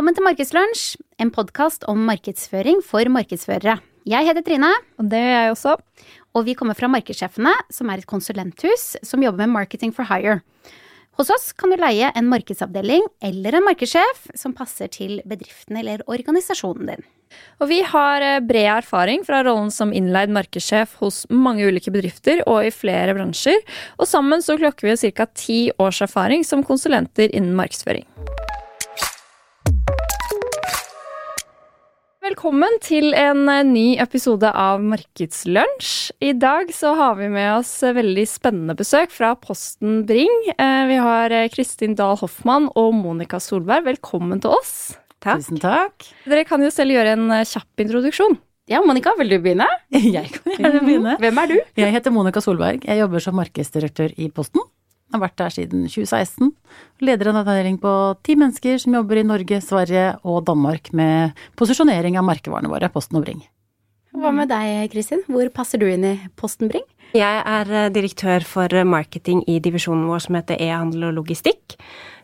Velkommen til Markedslunsj, en podkast om markedsføring for markedsførere. Jeg heter Trine. Og det gjør jeg også. Og vi kommer fra Markedssjefene, som er et konsulenthus som jobber med Marketing for hire. Hos oss kan du leie en markedsavdeling eller en markedssjef som passer til bedriften eller organisasjonen din. Og vi har eh, bred erfaring fra rollen som innleid markedssjef hos mange ulike bedrifter og i flere bransjer, og sammen så klokker vi ca. ti års erfaring som konsulenter innen markedsføring. Velkommen til en eh, ny episode av Markedslunsj. I dag så har vi med oss eh, veldig spennende besøk fra Posten Bring. Eh, vi har Kristin Dahl Hoffmann og Monica Solberg. Velkommen til oss. Takk. Tusen takk. Dere kan jo selv gjøre en kjapp introduksjon. Ja, Monica, vil du begynne? Jeg kan gjerne begynne. Hvem er du? Jeg heter Monica Solberg. Jeg jobber som markedsdirektør i Posten. Jeg har vært der siden 2016. Leder en avdeling på ti mennesker som jobber i Norge, Sverige og Danmark med posisjonering av merkevarene våre, Posten og Bring. Hva med deg, Kristin? Hvor passer du inn i Posten Bring? Jeg er eh, direktør for marketing i divisjonen vår som heter e-handel og logistikk.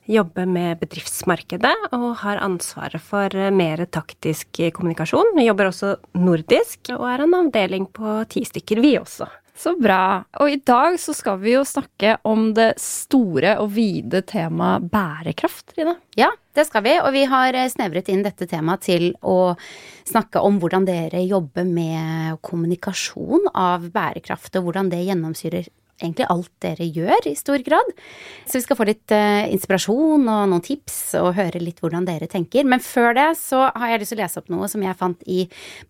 Jobber med bedriftsmarkedet og har ansvaret for eh, mer taktisk kommunikasjon. Vi jobber også nordisk og er en avdeling på ti stykker, vi også. Så bra. Og i dag så skal vi jo snakke om det store og vide temaet bærekraft, Trine. Ja, det skal vi. Og vi har snevret inn dette temaet til å snakke om hvordan dere jobber med kommunikasjon av bærekraft, og hvordan det gjennomsyrer egentlig alt dere gjør, i stor grad. Så vi skal få litt uh, inspirasjon og noen tips og høre litt hvordan dere tenker. Men før det så har jeg lyst til å lese opp noe som jeg fant i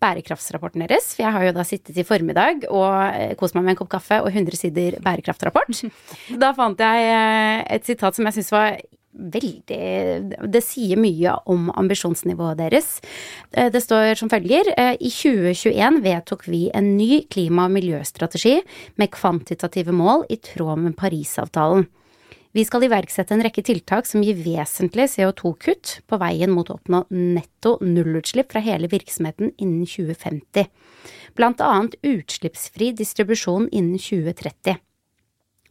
bærekraftsrapporten deres. For jeg har jo da sittet i formiddag og uh, kost meg med en kopp kaffe og 100 sider bærekraftrapport. da fant jeg uh, et sitat som jeg syns var veldig Det sier mye om ambisjonsnivået deres. Eh, det står som følger eh, I 2021 vedtok vi en ny klima- og miljøstrategi med kvantitative mål i tråd med Parisavtalen. Vi skal iverksette en rekke tiltak som gir vesentlig CO2-kutt på veien mot å oppnå netto nullutslipp fra hele virksomheten innen 2050, blant annet utslippsfri distribusjon innen 2030.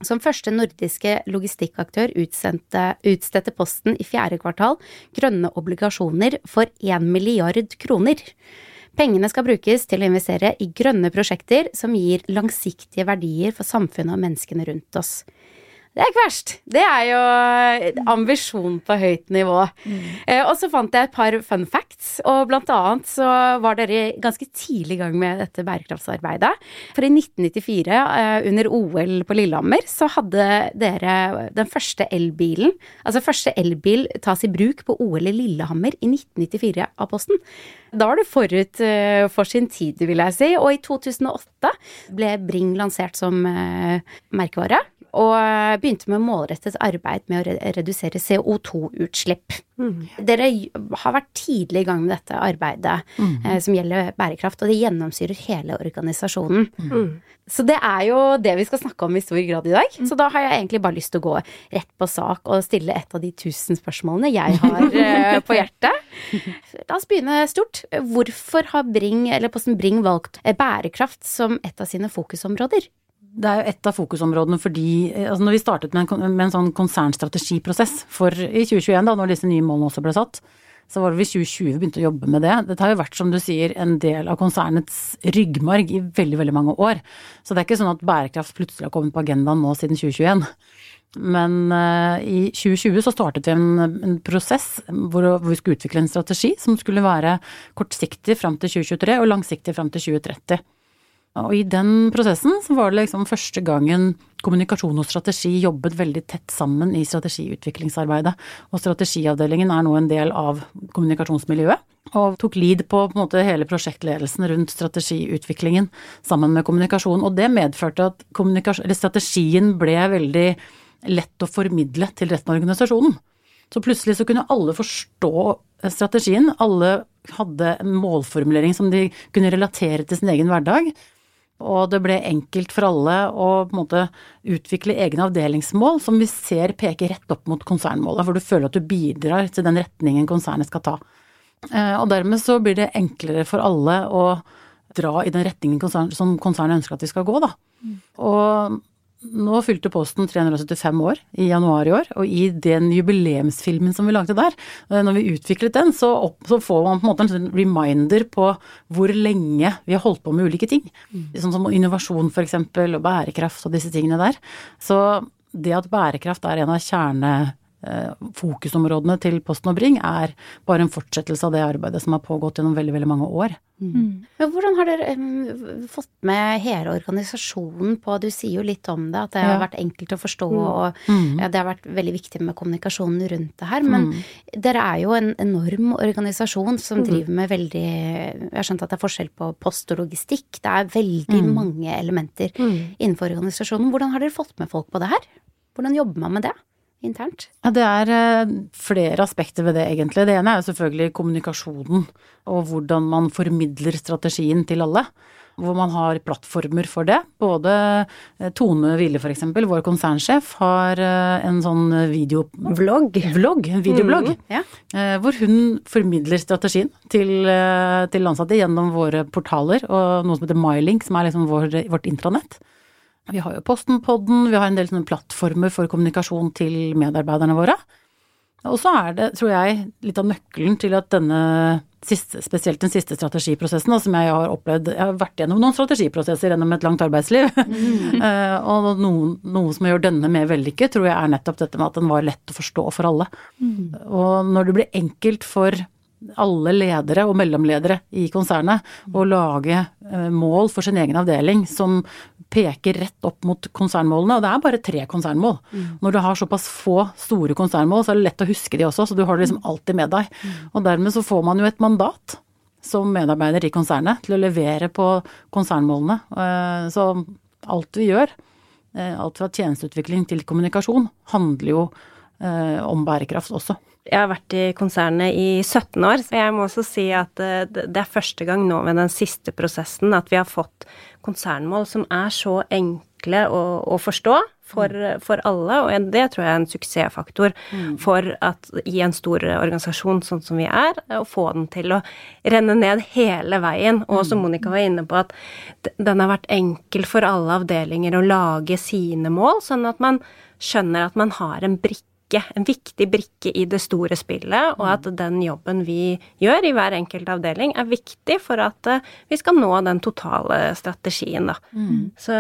Som første nordiske logistikkaktør utstedte Posten i fjerde kvartal grønne obligasjoner for én milliard kroner. Pengene skal brukes til å investere i grønne prosjekter som gir langsiktige verdier for samfunnet og menneskene rundt oss. Det er ikke verst. Det er jo ambisjon på høyt nivå. Mm. Eh, og så fant jeg et par fun facts, og blant annet så var dere ganske tidlig i gang med dette bærekraftsarbeidet. For i 1994, eh, under OL på Lillehammer, så hadde dere den første elbilen, altså første elbil tas i bruk på OL i Lillehammer i 1994 av Posten. Da var det forut eh, for sin tid, vil jeg si. Og i 2008 ble Bring lansert som eh, merkevare og eh, begynte med målrettet arbeid med å redusere CO2-utslipp. Mm. Dere har vært tidlig i gang med dette arbeidet mm. eh, som gjelder bærekraft, og det gjennomsyrer hele organisasjonen. Mm. Så det er jo det vi skal snakke om i stor grad i dag. Så da har jeg egentlig bare lyst til å gå rett på sak og stille et av de tusen spørsmålene jeg har eh, på hjertet. La oss begynne stort. Hvorfor har Bring, eller Posten Bring valgt bærekraft som et av sine fokusområder? Det er jo et av fokusområdene fordi eh, altså Når vi startet med en, med en sånn konsernstrategiprosess for i 2021, da når disse nye målene også ble satt, så var det vi i 2020 vi begynte å jobbe med det. Dette har jo vært, som du sier, en del av konsernets ryggmarg i veldig, veldig mange år. Så det er ikke sånn at bærekraft plutselig har kommet på agendaen nå siden 2021. Men uh, i 2020 så startet vi en, en prosess hvor, hvor, vi skulle utvikle en strategi som skulle være kortsiktig fram til 2023 og langsiktig fram til 2030. Og i den prosessen så var det liksom første gangen kommunikasjon og strategi jobbet veldig tett sammen i strategiutviklingsarbeidet. Og strategiavdelingen er nå en del av kommunikasjonsmiljøet. Og tok lead på, på måte, hele prosjektledelsen rundt strategiutviklingen sammen med kommunikasjon. Og det medførte at strategien ble veldig lett å formidle til resten av organisasjonen. Så plutselig så kunne alle forstå strategien. Alle hadde en målformulering som de kunne relatere til sin egen hverdag. Og det ble enkelt for alle å på en måte utvikle egne avdelingsmål som vi ser peker rett opp mot konsernmålet, for du føler at du bidrar til den retningen konsernet skal ta. Eh, og dermed så blir det enklere for alle å dra i den retningen konsern, som konsernet ønsker at vi skal gå, da. Og nå fylte Posten 375 år i januar i år, og i den jubileumsfilmen som vi lagde der, eh, når vi utviklet den, så, opp, så får man på en måte en sånn reminder på hvor lenge vi har holdt på med ulike ting. Mm. Sånn som innovasjon eksempel, og bærekraft og disse tingene der. Så det at bærekraft er en av kjerne fokusområdene til Posten og Bring er bare en fortsettelse av det arbeidet som har pågått gjennom veldig, veldig mange år. Mm. Men hvordan har dere um, fått med hele organisasjonen på Du sier jo litt om det, at det har vært enkelt å forstå, mm. og mm. ja, det har vært veldig viktig med kommunikasjonen rundt det her. Men mm. dere er jo en enorm organisasjon som mm. driver med veldig Jeg har skjønt at det er forskjell på post og logistikk. Det er veldig mm. mange elementer innenfor organisasjonen. Hvordan har dere fått med folk på det her? Hvordan jobber man med det? Internt? Ja, det er eh, flere aspekter ved det, egentlig. Det ene er jo selvfølgelig kommunikasjonen og hvordan man formidler strategien til alle. Hvor man har plattformer for det. Både eh, Tone Wille, eksempel, vår konsernsjef, har eh, en sånn video... Vlogg. Vlogg, en videoblogg. Mm, ja. Hvor hun formidler strategien til, til ansatte gjennom våre portaler og noe som heter MyLink, som er liksom vår, vårt intranett. Vi har jo Postenpodden, vi har en del sånne plattformer for kommunikasjon til medarbeiderne våre. Og så er det, tror jeg, litt av nøkkelen til at denne siste, spesielt den siste strategiprosessen, da, som jeg har opplevd Jeg har vært gjennom noen strategiprosesser gjennom et langt arbeidsliv. Mm. uh, og noe, noe, som gjør denne mer vellykket, tror jeg er nettopp dette med at den var lett å forstå for alle. Mm. Og når det blir enkelt for alle ledere og mellomledere i konsernet å lage eh, mål for sin egen avdeling som peker rett opp mot konsernmålene. Og det er bare tre konsernmål. Mm. Når du har såpass få store konsernmål, så er det lett å huske de også, så du har det liksom alltid med deg. Mm. Og dermed så får man jo et mandat som medarbeider i konsernet til å levere på konsernmålene. Eh, så alt vi gjør, eh, alt fra tjenesteutvikling til kommunikasjon, handler jo om bærekraft også. Jeg har vært i konsernet i 17 år, så jeg må også si at eh, det er første gang nå med den siste prosessen at vi har fått konsernmål som er så enkle å, å forstå for, for, alle, og det tror jeg er en suksessfaktor mm. for at i en stor organisasjon sånn som vi er, å få den til å renne ned hele veien. Og som mm. Monica var inne på, at den har vært enkel for alle avdelinger å lage sine mål, sånn at man skjønner at man har en brikke brikke, en viktig brikke i det store spillet, og at den jobben vi gjør i hver enkelt avdeling, er viktig for at eh, vi skal nå den totale strategien, da. Mm. Så,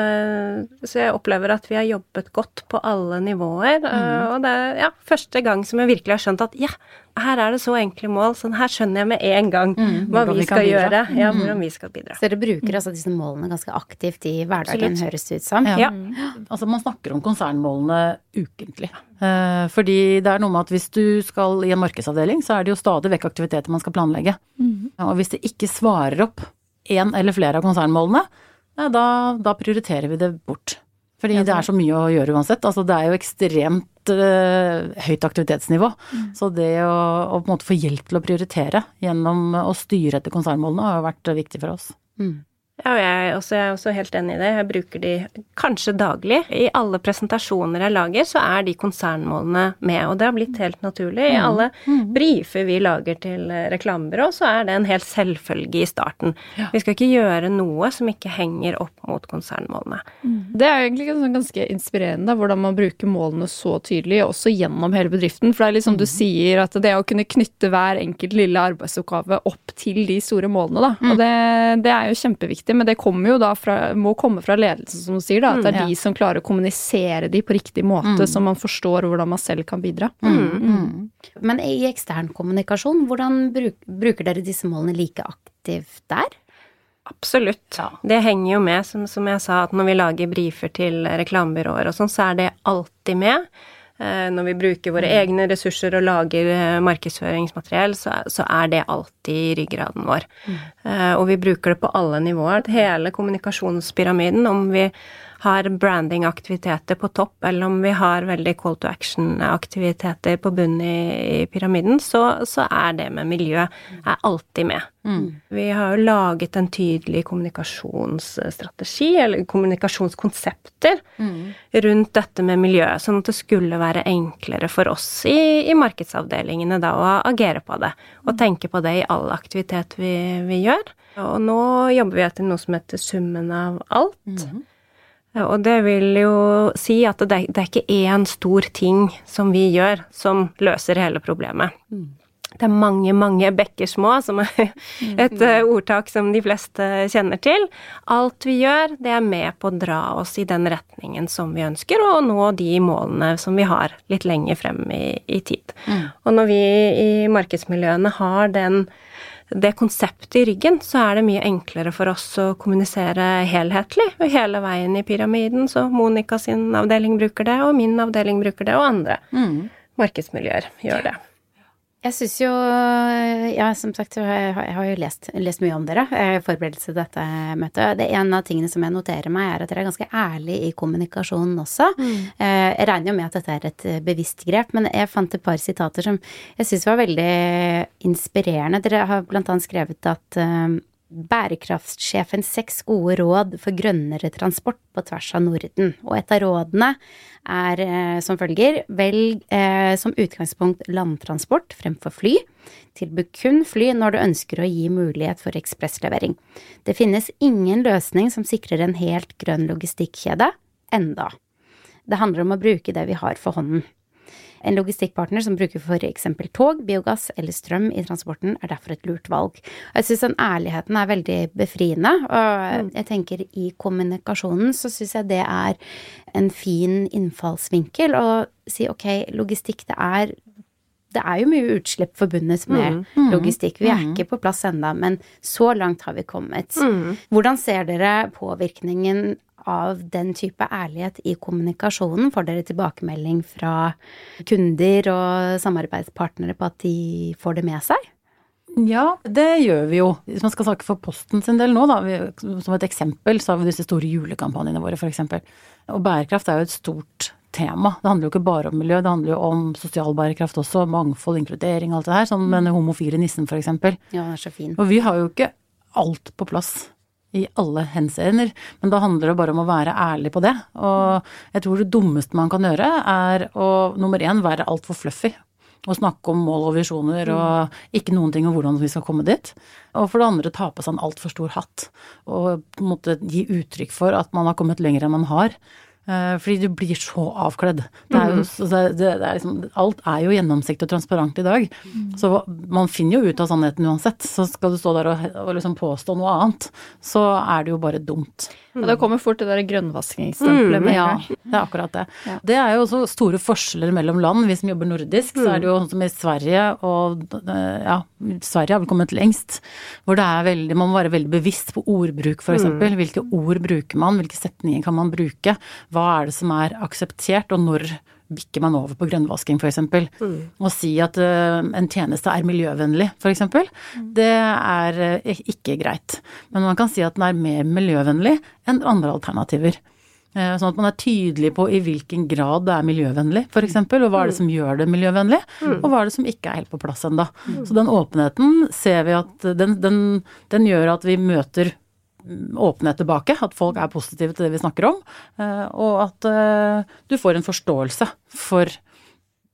så, jeg opplever at vi har jobbet godt på alle nivåer, mm. Eh, og det er ja, første gang som jeg virkelig har skjønt at ja, her er det så enkle mål, sånn her skjønner jeg med en gang mm, hva vi skal gjøre. Ja, mm. hvordan vi skal bidra. Så dere bruker altså disse målene ganske aktivt i hverdagen, Absolutt. høres det ut som? Ja. ja. Altså man snakker om konsernmålene ukentlig. Eh, fordi det er noe med at hvis du skal i en markedsavdeling, så er det jo stadig vekk aktiviteter man skal planlegge. Mm. Og hvis det ikke svarer opp én eller flere av konsernmålene, da, da prioriterer vi det bort. Fordi det er så mye å gjøre uansett. Altså det er jo ekstremt uh, høyt aktivitetsnivå. Mm. Så det å, å, på en måte få hjelp til å prioritere gjennom å styre etter konsernmålene har vært viktig for oss. Mm. Ja, og jeg, også, jeg, er også helt enig i det. Jeg bruker de kanskje daglig. I alle presentasjoner jeg lager, så er de konsernmålene med, og det har blitt helt naturlig. I mm. alle brifer briefer vi lager til reklamebyrå, så er det en helt selvfølge i starten. Ja. Vi skal ikke gjøre noe som ikke henger opp mot konsernmålene. Mm. Det er egentlig ganske inspirerende hvordan man bruker målene så tydelig, også gjennom hele bedriften. For det er liksom mm. du sier, at det å kunne knytte hver enkelt lille arbeidsoppgave opp til de store målene, da. Og mm. det, det er jo kjempeviktig riktig, men det kommer jo da fra, må komme fra ledelsen, som du sier, da. At det er mm, ja. de som klarer å kommunisere de på riktig måte, mm. så man forstår hvordan man selv kan bidra. Mm. mm. mm. Men i ekstern kommunikasjon, hvordan bruk, bruker dere disse målene like aktivt der? Absolutt. Ja. Det henger jo med, som, som, jeg sa, at når vi lager brifer til reklamebyråer og sånn, så er det alltid med. Eh, når vi bruker våre mm. egne ressurser og lager eh, markedsføringsmateriell, så, er det alltid ryggraden vår. Mm. Eh, og vi bruker det på alle nivåer. Hele kommunikasjonspyramiden, om vi har branding-aktiviteter på topp, eller om vi har veldig call to action-aktiviteter på bunnen i, i, pyramiden, så, så, er det med miljø er alltid med. Mm. Vi har jo laget en tydelig kommunikasjonsstrategi, eller kommunikasjonskonsepter, mm. rundt dette med miljø, sånn at det skulle være enklere for oss i, i markedsavdelingene da å agere på det, og tenke på det i all aktivitet vi, vi gjør. Og nå jobber vi etter noe som heter summen av alt. Mm. Og det vil jo si at det, det er ikke én stor ting som vi gjør som løser hele problemet. Mm. Det er mange, mange bekker små, som er et uh, ordtak som de fleste kjenner til. Alt vi gjør, det er med på å dra oss i den retningen som vi ønsker, og nå de målene som vi har litt lenger frem i, i tid. Mm. Og når vi i markedsmiljøene har den, det konseptet i ryggen, så er det mye enklere for oss å kommunisere helhetlig hele veien i pyramiden. Så Monica sin avdeling bruker det, og min avdeling bruker det, og andre mm. markedsmiljøer gjør det. Jeg syns jo Ja, som sagt, jeg har jo lest, lest mye om dere i forberedelse til dette møtet. Det En av tingene som jeg noterer meg, er at dere er ganske ærlige i kommunikasjonen også. Mm. Eh, jeg regner jo med at dette er et eh, bevisst grep, men jeg fant et par sitater som jeg syns var veldig inspirerende. Dere har blant annet skrevet at bærekraftsjefens seks gode råd for grønnere transport på tvers av Norden. Og et av rådene er eh, som følger velg eh, som utgangspunkt landtransport fremfor fly. Tilby kun fly når du ønsker å gi mulighet for ekspresslevering. Det finnes ingen løsning som sikrer en helt grønn logistikkjede enda. Det handler om å bruke det vi har for hånden. En logistikkpartner som bruker f.eks. tog, biogass eller strøm i transporten, er derfor et lurt valg. Jeg syns den ærligheten er veldig befriende, og mm. jeg tenker i kommunikasjonen så syns jeg det er en fin innfallsvinkel å si ok, logistikk det er det er jo mye utslipp forbundet med mm, mm, logistikk. Vi er mm. ikke på plass enda, men så langt har vi kommet. Mm. Hvordan ser dere påvirkningen av den type ærlighet i kommunikasjonen? Får dere tilbakemelding fra kunder og samarbeidspartnere på at de får det med seg? Ja, det gjør vi jo. Hvis man skal snakke for Posten sin del nå, da, vi, som et eksempel, så har vi disse store julekampanjene våre, f.eks. Og bærekraft er jo et stort tema. Det handler jo ikke bare om miljø, det handler jo om sosial bærekraft også. Mangfold, inkludering, alt det her. Som den homofile nissen, f.eks. Ja, den er så fin. Og vi har jo ikke alt på plass i alle henseender. Men da handler det bare om å være ærlig på det. Og jeg tror det dummeste man kan gjøre, er å nummer én være altfor fluffy. Og snakke om mål og visjoner og ikke noen ting om hvordan vi skal komme dit. Og for det andre ta på seg en altfor stor hatt. Og måte gi uttrykk for at man har kommet lenger enn man har. Eh, fordi du blir så avkledd. Det er jo, mm. det, det er liksom, alt er jo gjennomsiktig og transparent i dag. Mm. Så man finner jo ut av sannheten uansett. Så skal du stå der og, og liksom påstå noe annet, så er det jo bare dumt. Ja, det kommer fort det der grønnvasking-stempelet mm, Ja, det er akkurat det. Det er jo også store forskjeller mellom land. Vi som jobber nordisk, så er det jo sånn som i Sverige, og ja, Sverige har vel kommet lengst, hvor det er veldig, man må være veldig bevisst på ordbruk, f.eks. Hvilke ord bruker man, hvilke setninger kan man bruke, hva er det som er akseptert, og når bikker man over på grønnvasking f.eks. Mm. Å si at uh, en tjeneste er miljøvennlig f.eks., mm. det er uh, ikke greit. Men man kan si at den er mer miljøvennlig enn andre alternativer. Uh, sånn at man er tydelig på i hvilken grad det er miljøvennlig, f.eks. Og hva er det mm. som gjør det miljøvennlig, mm. og hva er det som ikke er helt på plass ennå. Mm. Så den åpenheten ser vi at den, den, den gjør at vi møter åpenhet tilbake, at folk er positive til det vi snakker om, eh, og at eh, du får en forståelse for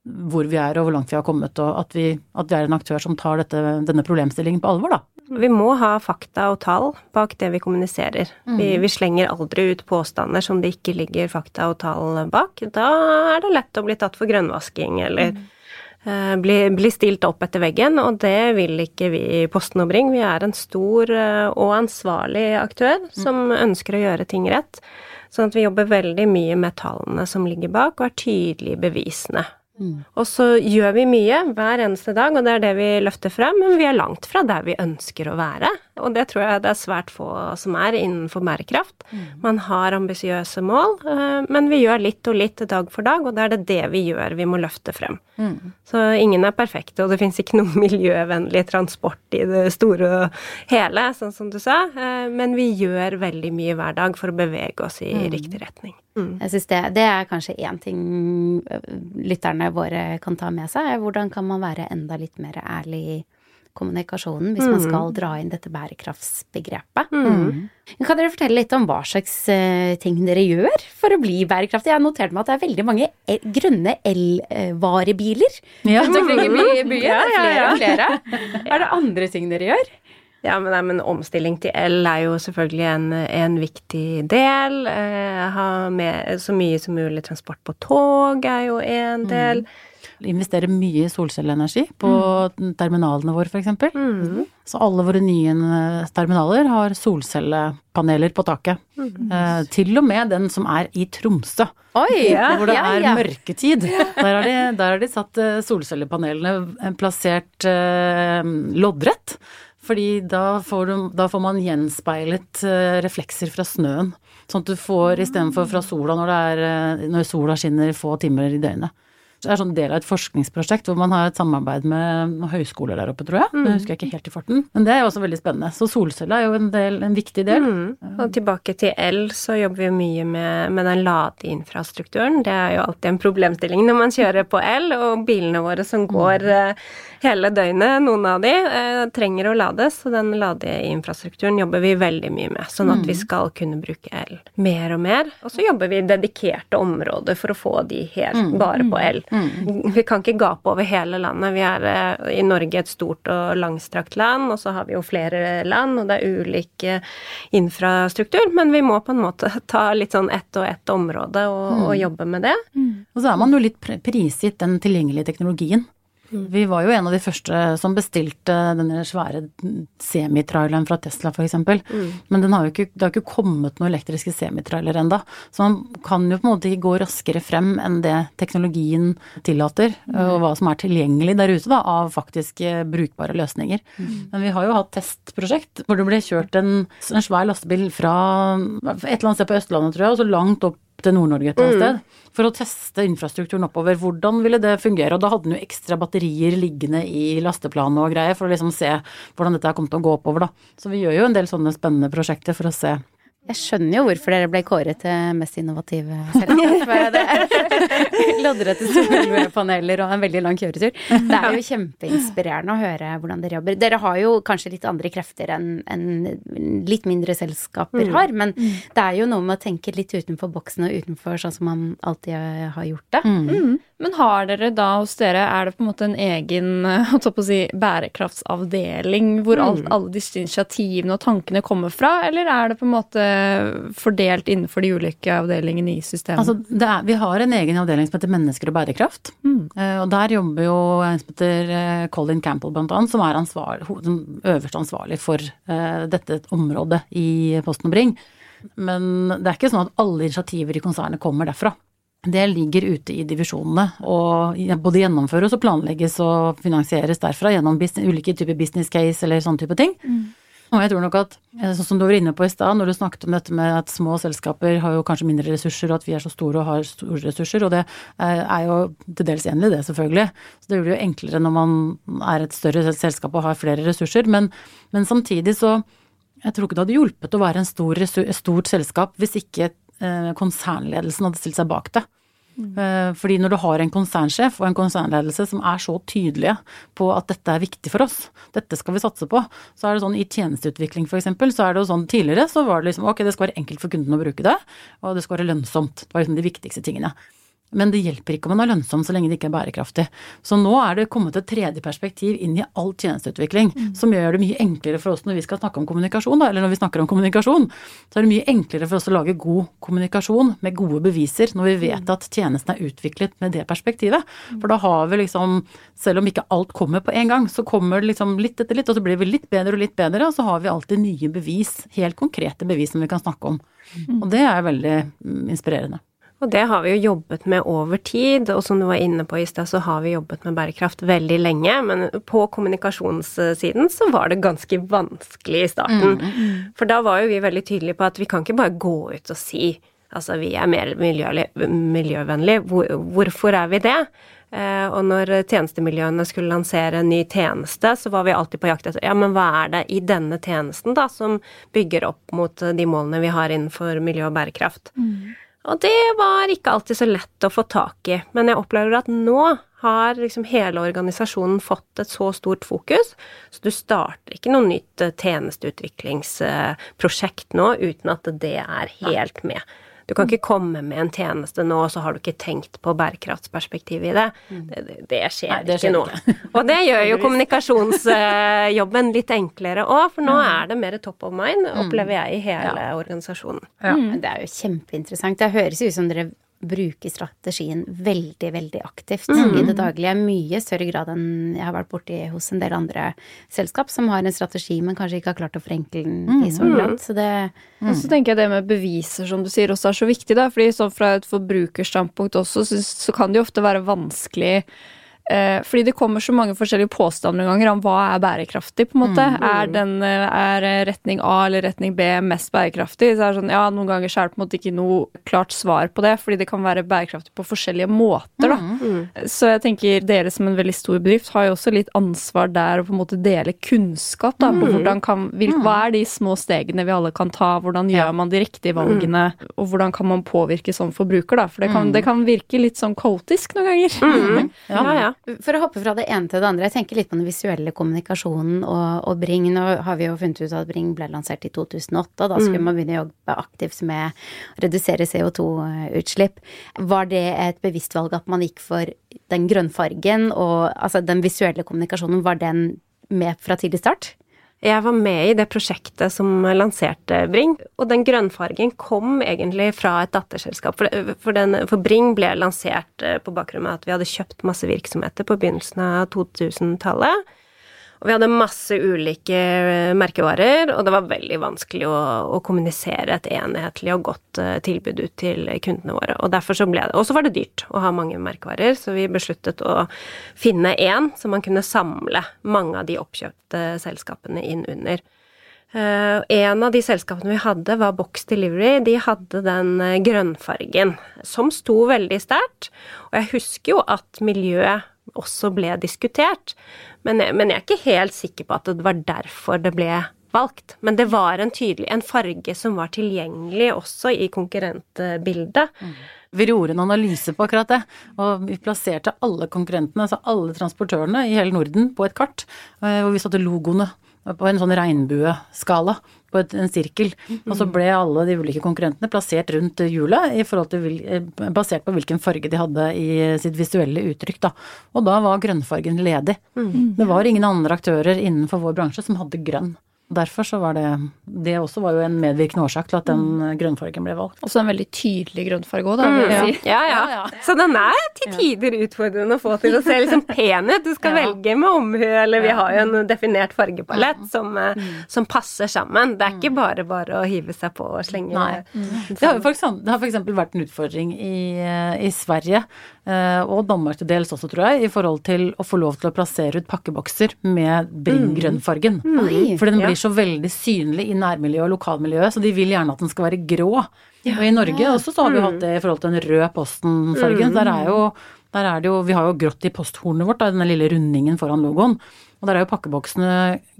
hvor vi er og hvor langt vi har kommet, og at vi, at vi er en aktør som tar dette, denne problemstillingen på alvor, da. Vi må ha fakta og tall bak det vi kommuniserer. Mm. Vi, vi, slenger aldri ut påstander som det ikke ligger fakta og tall bak. Da er det lett å bli tatt for grønnvasking eller mm Eh, bli, bli, stilt opp etter veggen, og det vil ikke vi i Posten og Bring. Vi er en stor eh, og ansvarlig aktør som ønsker å gjøre ting rett. Sånn at vi jobber veldig mye med tallene som ligger bak, og er tydelige i bevisene. Mm. Og så gjør vi mye hver eneste dag, og det er det vi løfter frem, men vi er langt fra der vi ønsker å være. Og det tror jeg det er svært få som er innenfor bærekraft. Mm. Man har ambisiøse mål, eh, men vi gjør litt og litt dag for dag, og det er det det vi gjør vi må løfte frem. Mm. Så ingen er perfekte, og det fins ikke noe miljøvennlig transport i det store og hele, sånn som du sa, eh, men vi gjør veldig mye hver dag for å bevege oss i mm. riktig retning. Mm. Jeg synes det, det er kanskje én ting øh, lytterne våre kan ta med seg. Hvordan kan man være enda litt mer ærlig i kommunikasjonen hvis mm. man skal dra inn dette bærekraftsbegrepet? Mm. Kan dere fortelle litt om hva slags uh, ting dere gjør for å bli bærekraftig? Jeg har notert meg at det er veldig mange el grønne elvarebiler ja. rundt omkring i byen. Ja, ja, flere og flere. Er det andre ting dere gjør? Ja, men, nei, men omstilling til el er jo selvfølgelig en, en viktig del. Eh, ha med så mye som mulig transport på tog er jo en del. Mm investere mye i solcelleenergi på mm. terminalene våre, f.eks. Mm. Så alle våre nye terminaler har solcellepaneler på taket. Mm. Eh, til og med den som er i Tromsø, Oi, ja, hvor det ja, er ja. mørketid. Der har de, der har de satt eh, solcellepanelene eh, plassert eh, loddrett. Fordi da får, du, da får, man gjenspeilet eh, reflekser fra snøen. Sånn at du får istedenfor fra sola når, er, når sola skinner få timer i døgnet. Er sånn del av et forskningsprosjekt hvor man har et samarbeid med høyskoler der oppe, tror jeg. Det husker jeg ikke helt i farten. Men det er jo også veldig spennende. Så solceller er jo en, del, en viktig del. Mm. Og tilbake til el, så jobber vi mye med, med den ladeinfrastrukturen. Det er jo alltid en problemstilling når man kjører på el, og bilene våre som går mm. Hele døgnet, noen av de, eh, trenger å lades. Og den ladeinfrastrukturen jobber vi veldig mye med, sånn at vi mm. skal kunne bruke el mer og mer. Og så jobber vi i dedikerte områder for å få de helt mm. bare på el. Mm. Vi kan ikke gape over hele landet. Vi er eh, i Norge et stort og langstrakt land, og så har vi jo flere land, og det er ulik infrastruktur, men vi må på en måte ta litt sånn ett og ett område og, mm. og jobbe med det. Mm. Og så er man jo litt prisgitt den tilgjengelige teknologien. Vi var jo en av de første som bestilte denne svære semitraileren fra Tesla f.eks. Mm. Men har ikke, det har ikke kommet noen elektriske semitrailer enda. Så man kan jo på en måte ikke gå raskere frem enn det teknologien tillater, mm. og hva som er tilgjengelig der ute da, av faktisk brukbare løsninger. Mm. Men vi har jo hatt testprosjekt hvor det ble kjørt en, en svær lastebil fra et eller annet sted på Østlandet, tror jeg, og så langt opp til Nord-Norge et eller annet mm. sted. For å teste infrastrukturen oppover. Hvordan ville det fungere? Og da hadde han jo ekstra batterier liggende i lasteplanet og greier, for å liksom se hvordan dette kom til å gå oppover, da. Så vi gjør jo en del sånne spennende prosjekter for å se jeg skjønner jo hvorfor dere ble kåret til mest innovative selskap. Loddrette solpaneler og en veldig lang kjøretur. Det er jo kjempeinspirerende å høre hvordan dere jobber. Dere har jo kanskje litt andre krefter enn en litt mindre selskaper mm. har, men mm. det er jo noe med å tenke litt utenfor boksen og utenfor sånn som man alltid har gjort det. Mm. Mm. Men har dere da hos dere, er det på en måte en egen si, bærekraftsavdeling hvor mm. alt, alle disse initiativene og tankene kommer fra, eller er det på en måte fordelt innenfor de ulike avdelingene i systemet? Altså, er, vi har en egen avdeling som heter Mennesker og bærekraft. Mm. Uh, og der jobber jo en som heter uh, Colin Campbell blant annet, som er øverst øverste ansvarlig for uh, dette området i Posten og Bring. Men det er ikke sånn at alle initiativer i konsernet kommer derfra. Det ligger ute i divisjonene og både gjennomføres og planlegges og finansieres derfra gjennom business, ulike typer business case eller sånne type ting. Mm. Og jeg tror nok at, eh, sånn som du var inne på i stad, når du snakket om dette med at små selskaper har jo kanskje mindre ressurser, og at vi er så store og har store ressurser, og det er jo til dels enig i det, selvfølgelig. Så det blir jo enklere når man er et større selskap og har flere ressurser, men, men samtidig så jeg tror ikke det hadde hjulpet å være en stor, et stort selskap hvis ikke Eh, konsernledelsen hadde stilt seg bak det. Mm. Fordi når du har en konsernsjef og en konsernledelse som er så tydelige på at dette er viktig for oss, dette skal vi satse på, så er det sånn i tjenesteutvikling f.eks., så er det jo sånn tidligere så var det liksom ok, det skal være enkelt for kunden å bruke det, og det skal være lønnsomt. Det var liksom de viktigste tingene. Men det hjelper ikke om man er lønnsom så lenge det ikke er bærekraftig. Så nå er det kommet et tredje perspektiv inn i all tjenesteutvikling mm. som gjør det mye enklere for oss når vi skal snakke om kommunikasjon, da, eller når vi snakker om kommunikasjon. Så er det mye enklere for oss å lage god kommunikasjon med gode beviser når vi vet mm. at tjenesten er utviklet med det perspektivet. Mm. For da har vi liksom, selv om ikke alt kommer på en gang, så kommer det liksom litt etter litt, og så blir vi litt bedre og litt bedre, og så har vi alltid nye bevis, helt konkrete bevis som vi kan snakke om. Og det er veldig inspirerende. Og det har vi jo jobbet med over tid, og som du var inne på i stad, så har vi jobbet med bærekraft veldig lenge, men på kommunikasjonssiden så var det ganske vanskelig i starten. Mm. For da var jo vi veldig tydelige på at vi kan ikke bare gå ut og si altså vi er mer miljøvennlige, Hvor, hvorfor er vi det? Eh, og når tjenestemiljøene skulle lansere en ny tjeneste, så var vi alltid på jakt etter ja, men hva er det i denne tjenesten da som bygger opp mot de målene vi har innenfor miljø og bærekraft. Mm. Og det var ikke alltid så lett å få tak i, men jeg opplever at nå har liksom hele organisasjonen fått et så stort fokus, så du starter ikke noe nytt eh, tjenesteutviklingsprosjekt nå uten at det er helt med. Du kan ikke komme med en tjeneste nå, og så har du ikke tenkt på bærekraftsperspektivet i det. Det, det, det skjer Nei, det skjer ikke nå. Og det gjør jo kommunikasjonsjobben litt enklere òg, for nå er det mer top of mind, opplever jeg, i hele organisasjonen. Ja. Det er jo kjempeinteressant. Det høres ut som dere bruker strategien veldig, veldig aktivt i det daglige. Mye større grad enn jeg har vært borti hos en del andre selskap som har en strategi, men kanskje ikke har klart å forenkle den i sånn grad. Så det Og så tenker jeg det med beviser, som du sier, også er så viktig, da. Fordi sånn fra et forbrukerstandpunkt også, så, så kan det jo ofte være vanskelig fordi det kommer så mange forskjellige påstander noen ganger om hva er bærekraftig, på en måte. Er, den, eh, er retning A eller retning B mest bærekraftig? Så er det sånn, ja, noen ganger er det på en måte ikke noe klart svar på det, fordi det kan være bærekraftig på forskjellige måter, da. Så jeg tenker dere som en veldig stor bedrift har jo også litt ansvar der å på en måte dele kunnskap, da, på hvordan kan vil, Hva er de små stegene vi alle kan ta, hvordan gjør man de riktige valgene, og hvordan kan man påvirke som forbruker, da. For det kan, det kan virke litt sånn kaotisk noen ganger. Ja, ja. For å hoppe fra det ene til det andre, jeg tenker litt på den visuelle kommunikasjonen og, og Bring. Nå har vi jo funnet ut at Bring ble lansert i 2008, og da skulle man begynne å jobbe aktivt med å redusere CO2-utslipp. Var det et bevisst valg at man gikk for den grønnfargen, og altså den visuelle kommunikasjonen, var den med fra tidlig start? Jeg var med i det prosjektet som lanserte Bring, og den grønnfargen kom egentlig fra et datterselskap. For, den, for Bring ble lansert eh, på bakgrunn av at vi hadde kjøpt masse virksomheter på begynnelsen av 2000-tallet. Og vi hadde masse ulike eh, merkevarer, og det var veldig vanskelig å, å kommunisere et enhetlig og godt uh, tilbud ut til kundene våre. Og derfor så ble det Og så var det dyrt å ha mange merkevarer, så vi besluttet å finne én som man kunne samle mange av de oppkjøpte selskapene inn under. Uh, en av de selskapene vi hadde, var Box Delivery. De hadde den grønnfargen, som sto veldig sterkt. Og jeg husker jo at miljøet også ble diskutert. Men, men, jeg er ikke helt sikker på at det var derfor det ble valgt. Men det var en tydelig en farge som var tilgjengelig også i konkurrentbildet. Vi gjorde en analyse på akkurat det, og vi plasserte alle konkurrentene, altså alle transportørene i hele Norden, på et kart, hvor vi satte logoene på en sånn regnbueskala, på et, en sirkel. Og så ble alle de ulike konkurrentene plassert rundt hjulet i forhold til, hvil- basert på hvilken farge de hadde i sitt visuelle uttrykk, da. Og da var grønnfargen ledig. Det var ingen andre aktører innenfor vår bransje som hadde grønn. Derfor så var det Det også var jo en medvirkende årsak til at den grønnfargen ble valgt. Også en veldig tydelig grønnfarge òg, da. vil jeg si. Ja, ja. Så den er til tider utfordrende å få til å se liksom pen ut. Du skal velge med omhu, eller vi har jo en definert fargepalett som, eh, som passer sammen. Det er ikke bare bare å hive seg på og slenge Nei. Det har, jo for eksempel, det har for eksempel vært en utfordring i, eh, i Sverige, og Danmark til dels også, tror jeg, i forhold til å få lov til å plassere ut pakkebokser med bringgrønnfargen. Mm. Mm. For den blir så veldig synlig i nærmiljøet og lokalmiljøet, så de vil gjerne at den skal være grå. Og i Norge også så har vi hatt det i forhold til den røde Posten-fargen. Der er jo der er det jo, Vi har jo grått i posthornet vårt, da, denne lille rundingen foran logoen. Og der er jo pakkeboksene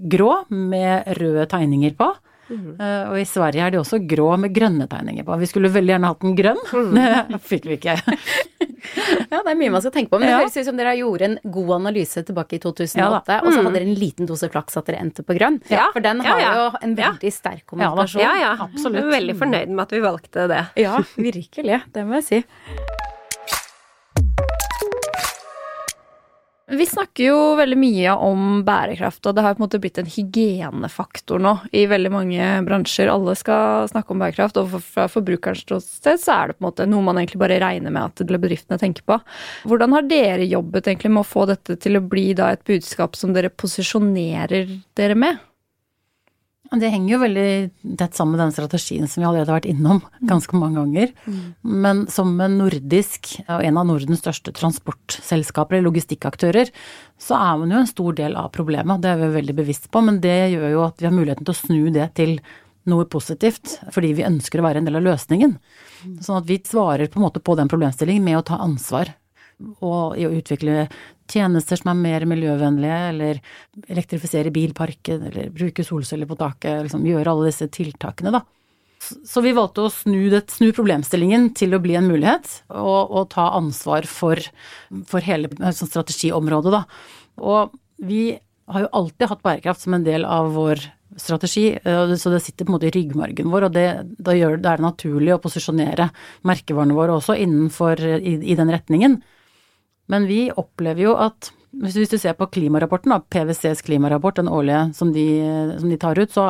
grå med røde tegninger på. Eh, og i Sverige er de også grå med grønne tegninger på. Vi skulle veldig gjerne hatt den grønn, det fikk vi ikke. Ja, det er mye man skal tenke på. Men det Ja. høres ut som dere gjorde en god analyse tilbake i 2008, Ja mm. og så hadde dere en liten dose flaks at dere endte på grønn. Ja. For den har ja. jo en veldig sterk kommunikasjon. Ja, ja. Absolutt. Jeg er veldig fornøyd med at vi valgte det. Ja, virkelig. Det må jeg si. Vi snakker jo veldig mye om bærekraft, og det har på en måte blitt en hygienefaktor nå i veldig mange bransjer. Alle skal snakke om bærekraft, og fra forbrukerens ståsted så er det på en måte noe man egentlig bare regner med at bedriftene tenker på. Hvordan har dere jobbet egentlig med å få dette til å bli da et budskap som dere posisjonerer dere med? Det henger jo veldig tett sammen med den strategien som vi allerede har vært innom ganske mange ganger. Men som en nordisk, og en av Nordens største transportselskaper eller logistikkaktører, så er man jo en stor del av problemet. Det er vi veldig bevisst på, men det gjør jo at vi har muligheten til å snu det til noe positivt, fordi vi ønsker å være en del av løsningen. Sånn at vi svarer på en måte på den problemstillingen med å ta ansvar. Og i å utvikle tjenester som er mer miljøvennlige, eller elektrifisere bilparken, eller bruke solceller på taket, liksom gjøre alle disse tiltakene, da. Så vi valgte å snu, det, snu problemstillingen til å bli en mulighet, og, og ta ansvar for, for hele sånn strategiområdet, da. Og vi har jo alltid hatt bærekraft som en del av vår strategi, eh, så det sitter på en måte i ryggmargen vår, og det, da gjør, det er det naturlig å posisjonere merkevarene våre også innenfor i, i den retningen. Men vi opplever jo at hvis, du ser på klimarapporten, da, PwCs klimarapport, den årlige som de, som de tar ut, så,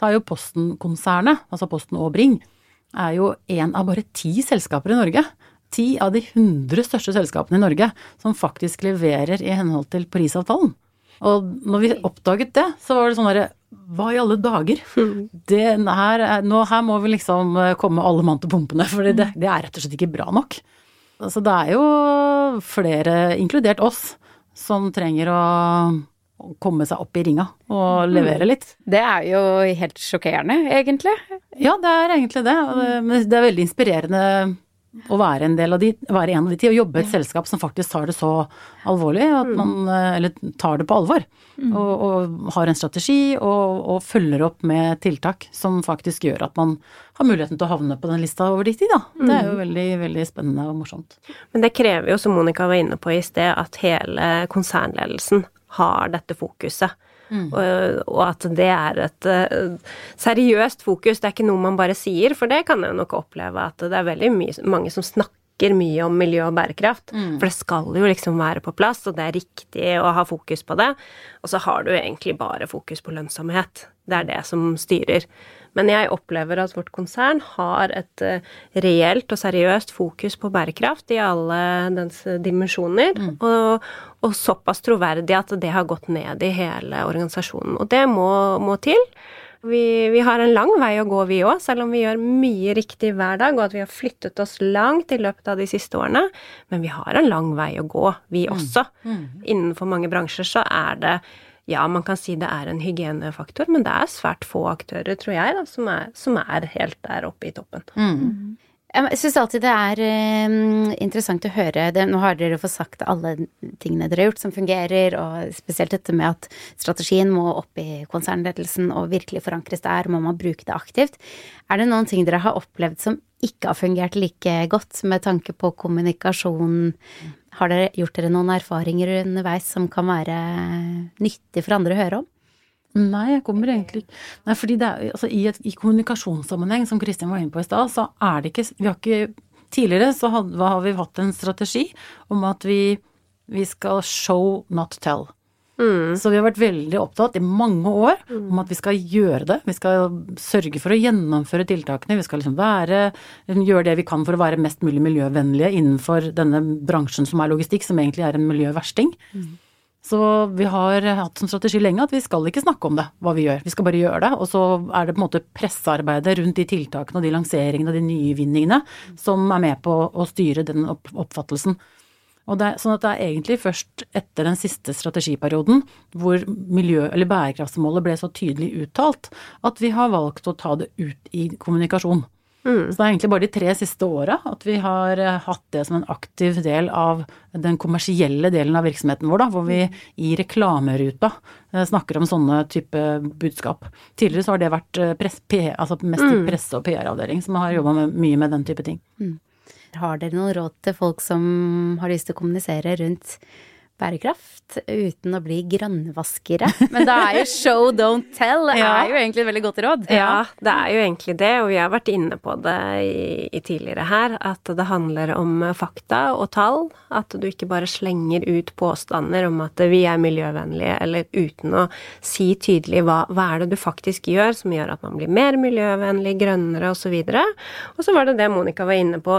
så er jo Posten-konsernet, altså Posten og Bring, er jo en av bare ti selskaper i Norge. Ti av de hundre største selskapene i Norge som faktisk leverer i henhold til Parisavtalen. Og når vi oppdaget det, så var det sånn derre Hva i alle dager? Det her, nå, her må vi liksom komme alle mann til pumpene, for det, det er rett og slett ikke bra nok. Altså det er jo flere, inkludert oss, som trenger å komme seg opp i ringa og levere litt. Det er jo helt sjokkerende, egentlig. Ja, det er egentlig det. Det er veldig inspirerende å være en del av de, være en av de ti, og jobbe i et selskap som faktisk tar det så alvorlig, at man, eller tar det på alvor. Og, og har en strategi og, og, følger opp med tiltak som faktisk gjør at man har muligheten til å havne på den lista over de tid, da. Det er jo veldig, veldig spennende og morsomt. Men det krever jo, som Monica var inne på i sted, at hele konsernledelsen har dette fokuset. Mm. Og, og, at det er et uh, seriøst fokus. Det er ikke noe man bare sier, for det kan jeg nok oppleve at det er veldig mye, mange som snakker mye om miljø og bærekraft. Mm. For det skal jo liksom være på plass, og det er riktig å ha fokus på det. Og så har du egentlig bare fokus på lønnsomhet. Det er det som styrer. Men jeg opplever at vårt konsern har et uh, reelt og seriøst fokus på bærekraft i alle dens dimensjoner, mm. og, og, såpass troverdig at det har gått ned i hele organisasjonen. Og det må, må til. Vi, vi, har en lang vei å gå, vi òg, selv om vi gjør mye riktig hver dag, og at vi har flyttet oss langt i løpet av de siste årene. Men vi har en lang vei å gå, vi mm. også. Mm. Mm. Innenfor mange bransjer så er det ja, man kan si det er en hygienefaktor, men det er svært få aktører, tror jeg, da, som, er, som er helt der oppe i toppen. Mm. Jeg syns alltid det er um, interessant å høre det. Nå har dere fått sagt alle tingene dere har gjort som fungerer, og spesielt dette med at strategien må opp i konsernledelsen og virkelig forankres der, må man bruke det aktivt. Er det noen ting dere har opplevd som ikke har fungert like godt med tanke på kommunikasjon har dere gjort dere noen erfaringer underveis som kan være nyttig for andre å høre om? Nei, jeg kommer egentlig ikke Nei, fordi det er altså i, et, i kommunikasjonssammenheng, som Kristin var inne på i stad, så er det ikke Vi har ikke Tidligere så had, har vi hatt en strategi om at vi, vi skal show, not tell. Mm. Så vi har vært veldig opptatt i mange år mm. om at vi skal gjøre det. Vi skal sørge for å gjennomføre tiltakene. Vi skal liksom være, gjøre det vi kan for å være mest mulig miljøvennlige innenfor denne bransjen som er logistikk, som egentlig er en miljøversting. Mm. Så vi har hatt som strategi lenge at vi skal ikke snakke om det, hva vi gjør. Vi skal bare gjøre det. Og så er det på en måte pressearbeidet rundt de tiltakene og de lanseringene og de nyvinningene som er med på å styre den oppfattelsen. Det, sånn at det er egentlig først etter den siste strategiperioden hvor miljø- eller bærekraftsmålet ble så tydelig uttalt, at vi har valgt å ta det ut i kommunikasjon. Mm. Så det er egentlig bare de tre siste åra at vi har eh, hatt det som en aktiv del av den kommersielle delen av virksomheten vår, da, hvor vi i reklameruta eh, snakker om sånne type budskap. Tidligere så har det vært eh, press, altså mest mm. presse- og PR-avdeling som har jobba mye med den type ting. Mm. Har dere noen råd til folk som har lyst til å kommunisere rundt bærekraft uten å bli grønnvaskere. Men da er jo show, don't tell ja. er jo egentlig et veldig godt råd. Ja, det er jo egentlig det, og vi har vært inne på det i, i tidligere her, at det handler om fakta og tall. At du ikke bare slenger ut påstander om at vi er miljøvennlige, eller uten å si tydelig hva, hva er det du faktisk gjør som gjør at man blir mer miljøvennlig, grønnere osv. Og så var det det Monica var inne på,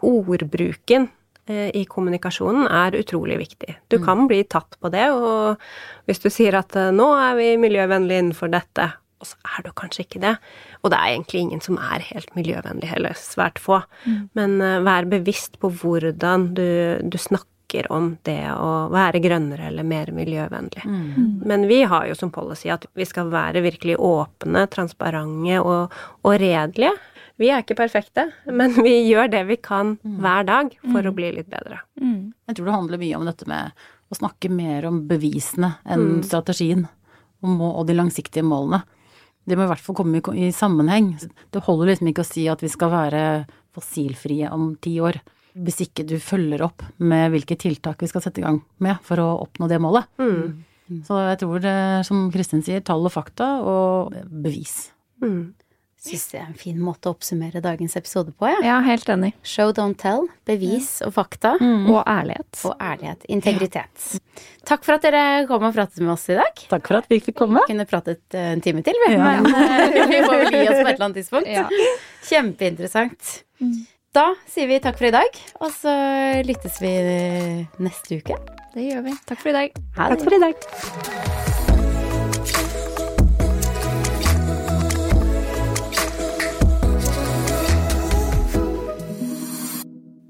ordbruken i kommunikasjonen er utrolig viktig. Du mm. kan bli tatt på det, og hvis du sier at eh, nå er vi miljøvennlige innenfor dette, og så er du kanskje ikke det. Og det er egentlig ingen som er helt miljøvennlig heller, svært få. Mm. Men uh, vær bevisst på hvordan du, du, snakker om det å være grønnere eller mer miljøvennlig. Mm. Men vi har jo som policy at vi skal være virkelig åpne, transparente og, og redelige. Vi er ikke perfekte, men vi gjør det vi kan mm. hver dag for å mm. bli litt bedre. Mm. Jeg tror det handler mye om dette med å snakke mer om bevisene enn strategien og de langsiktige målene. Det må i hvert fall komme i sammenheng. Det holder liksom ikke å si at vi skal være fossilfrie om ti år, hvis ikke du følger opp med hvilke tiltak vi skal sette i gang med for å oppnå det målet. Mm. Så jeg tror det, som Kristin sier, tall og fakta og bevis. Mm. Syns det er en fin måte å oppsummere dagens episode på, ja. Ja, helt enig. Show, don't tell. Bevis og fakta. Og ærlighet. Og ærlighet. Integritet. Takk for at dere kom og pratet med oss i dag. Takk for at vi fikk komme. Vi Kunne pratet eh, en time til, vi. Ja. Men eh, vi får vel gi oss på et eller annet tidspunkt. Ja. Kjempeinteressant. Da sier vi takk for i dag, og så lyttes vi neste uke. Det gjør vi. Takk for i dag. Ha Takk for i dag.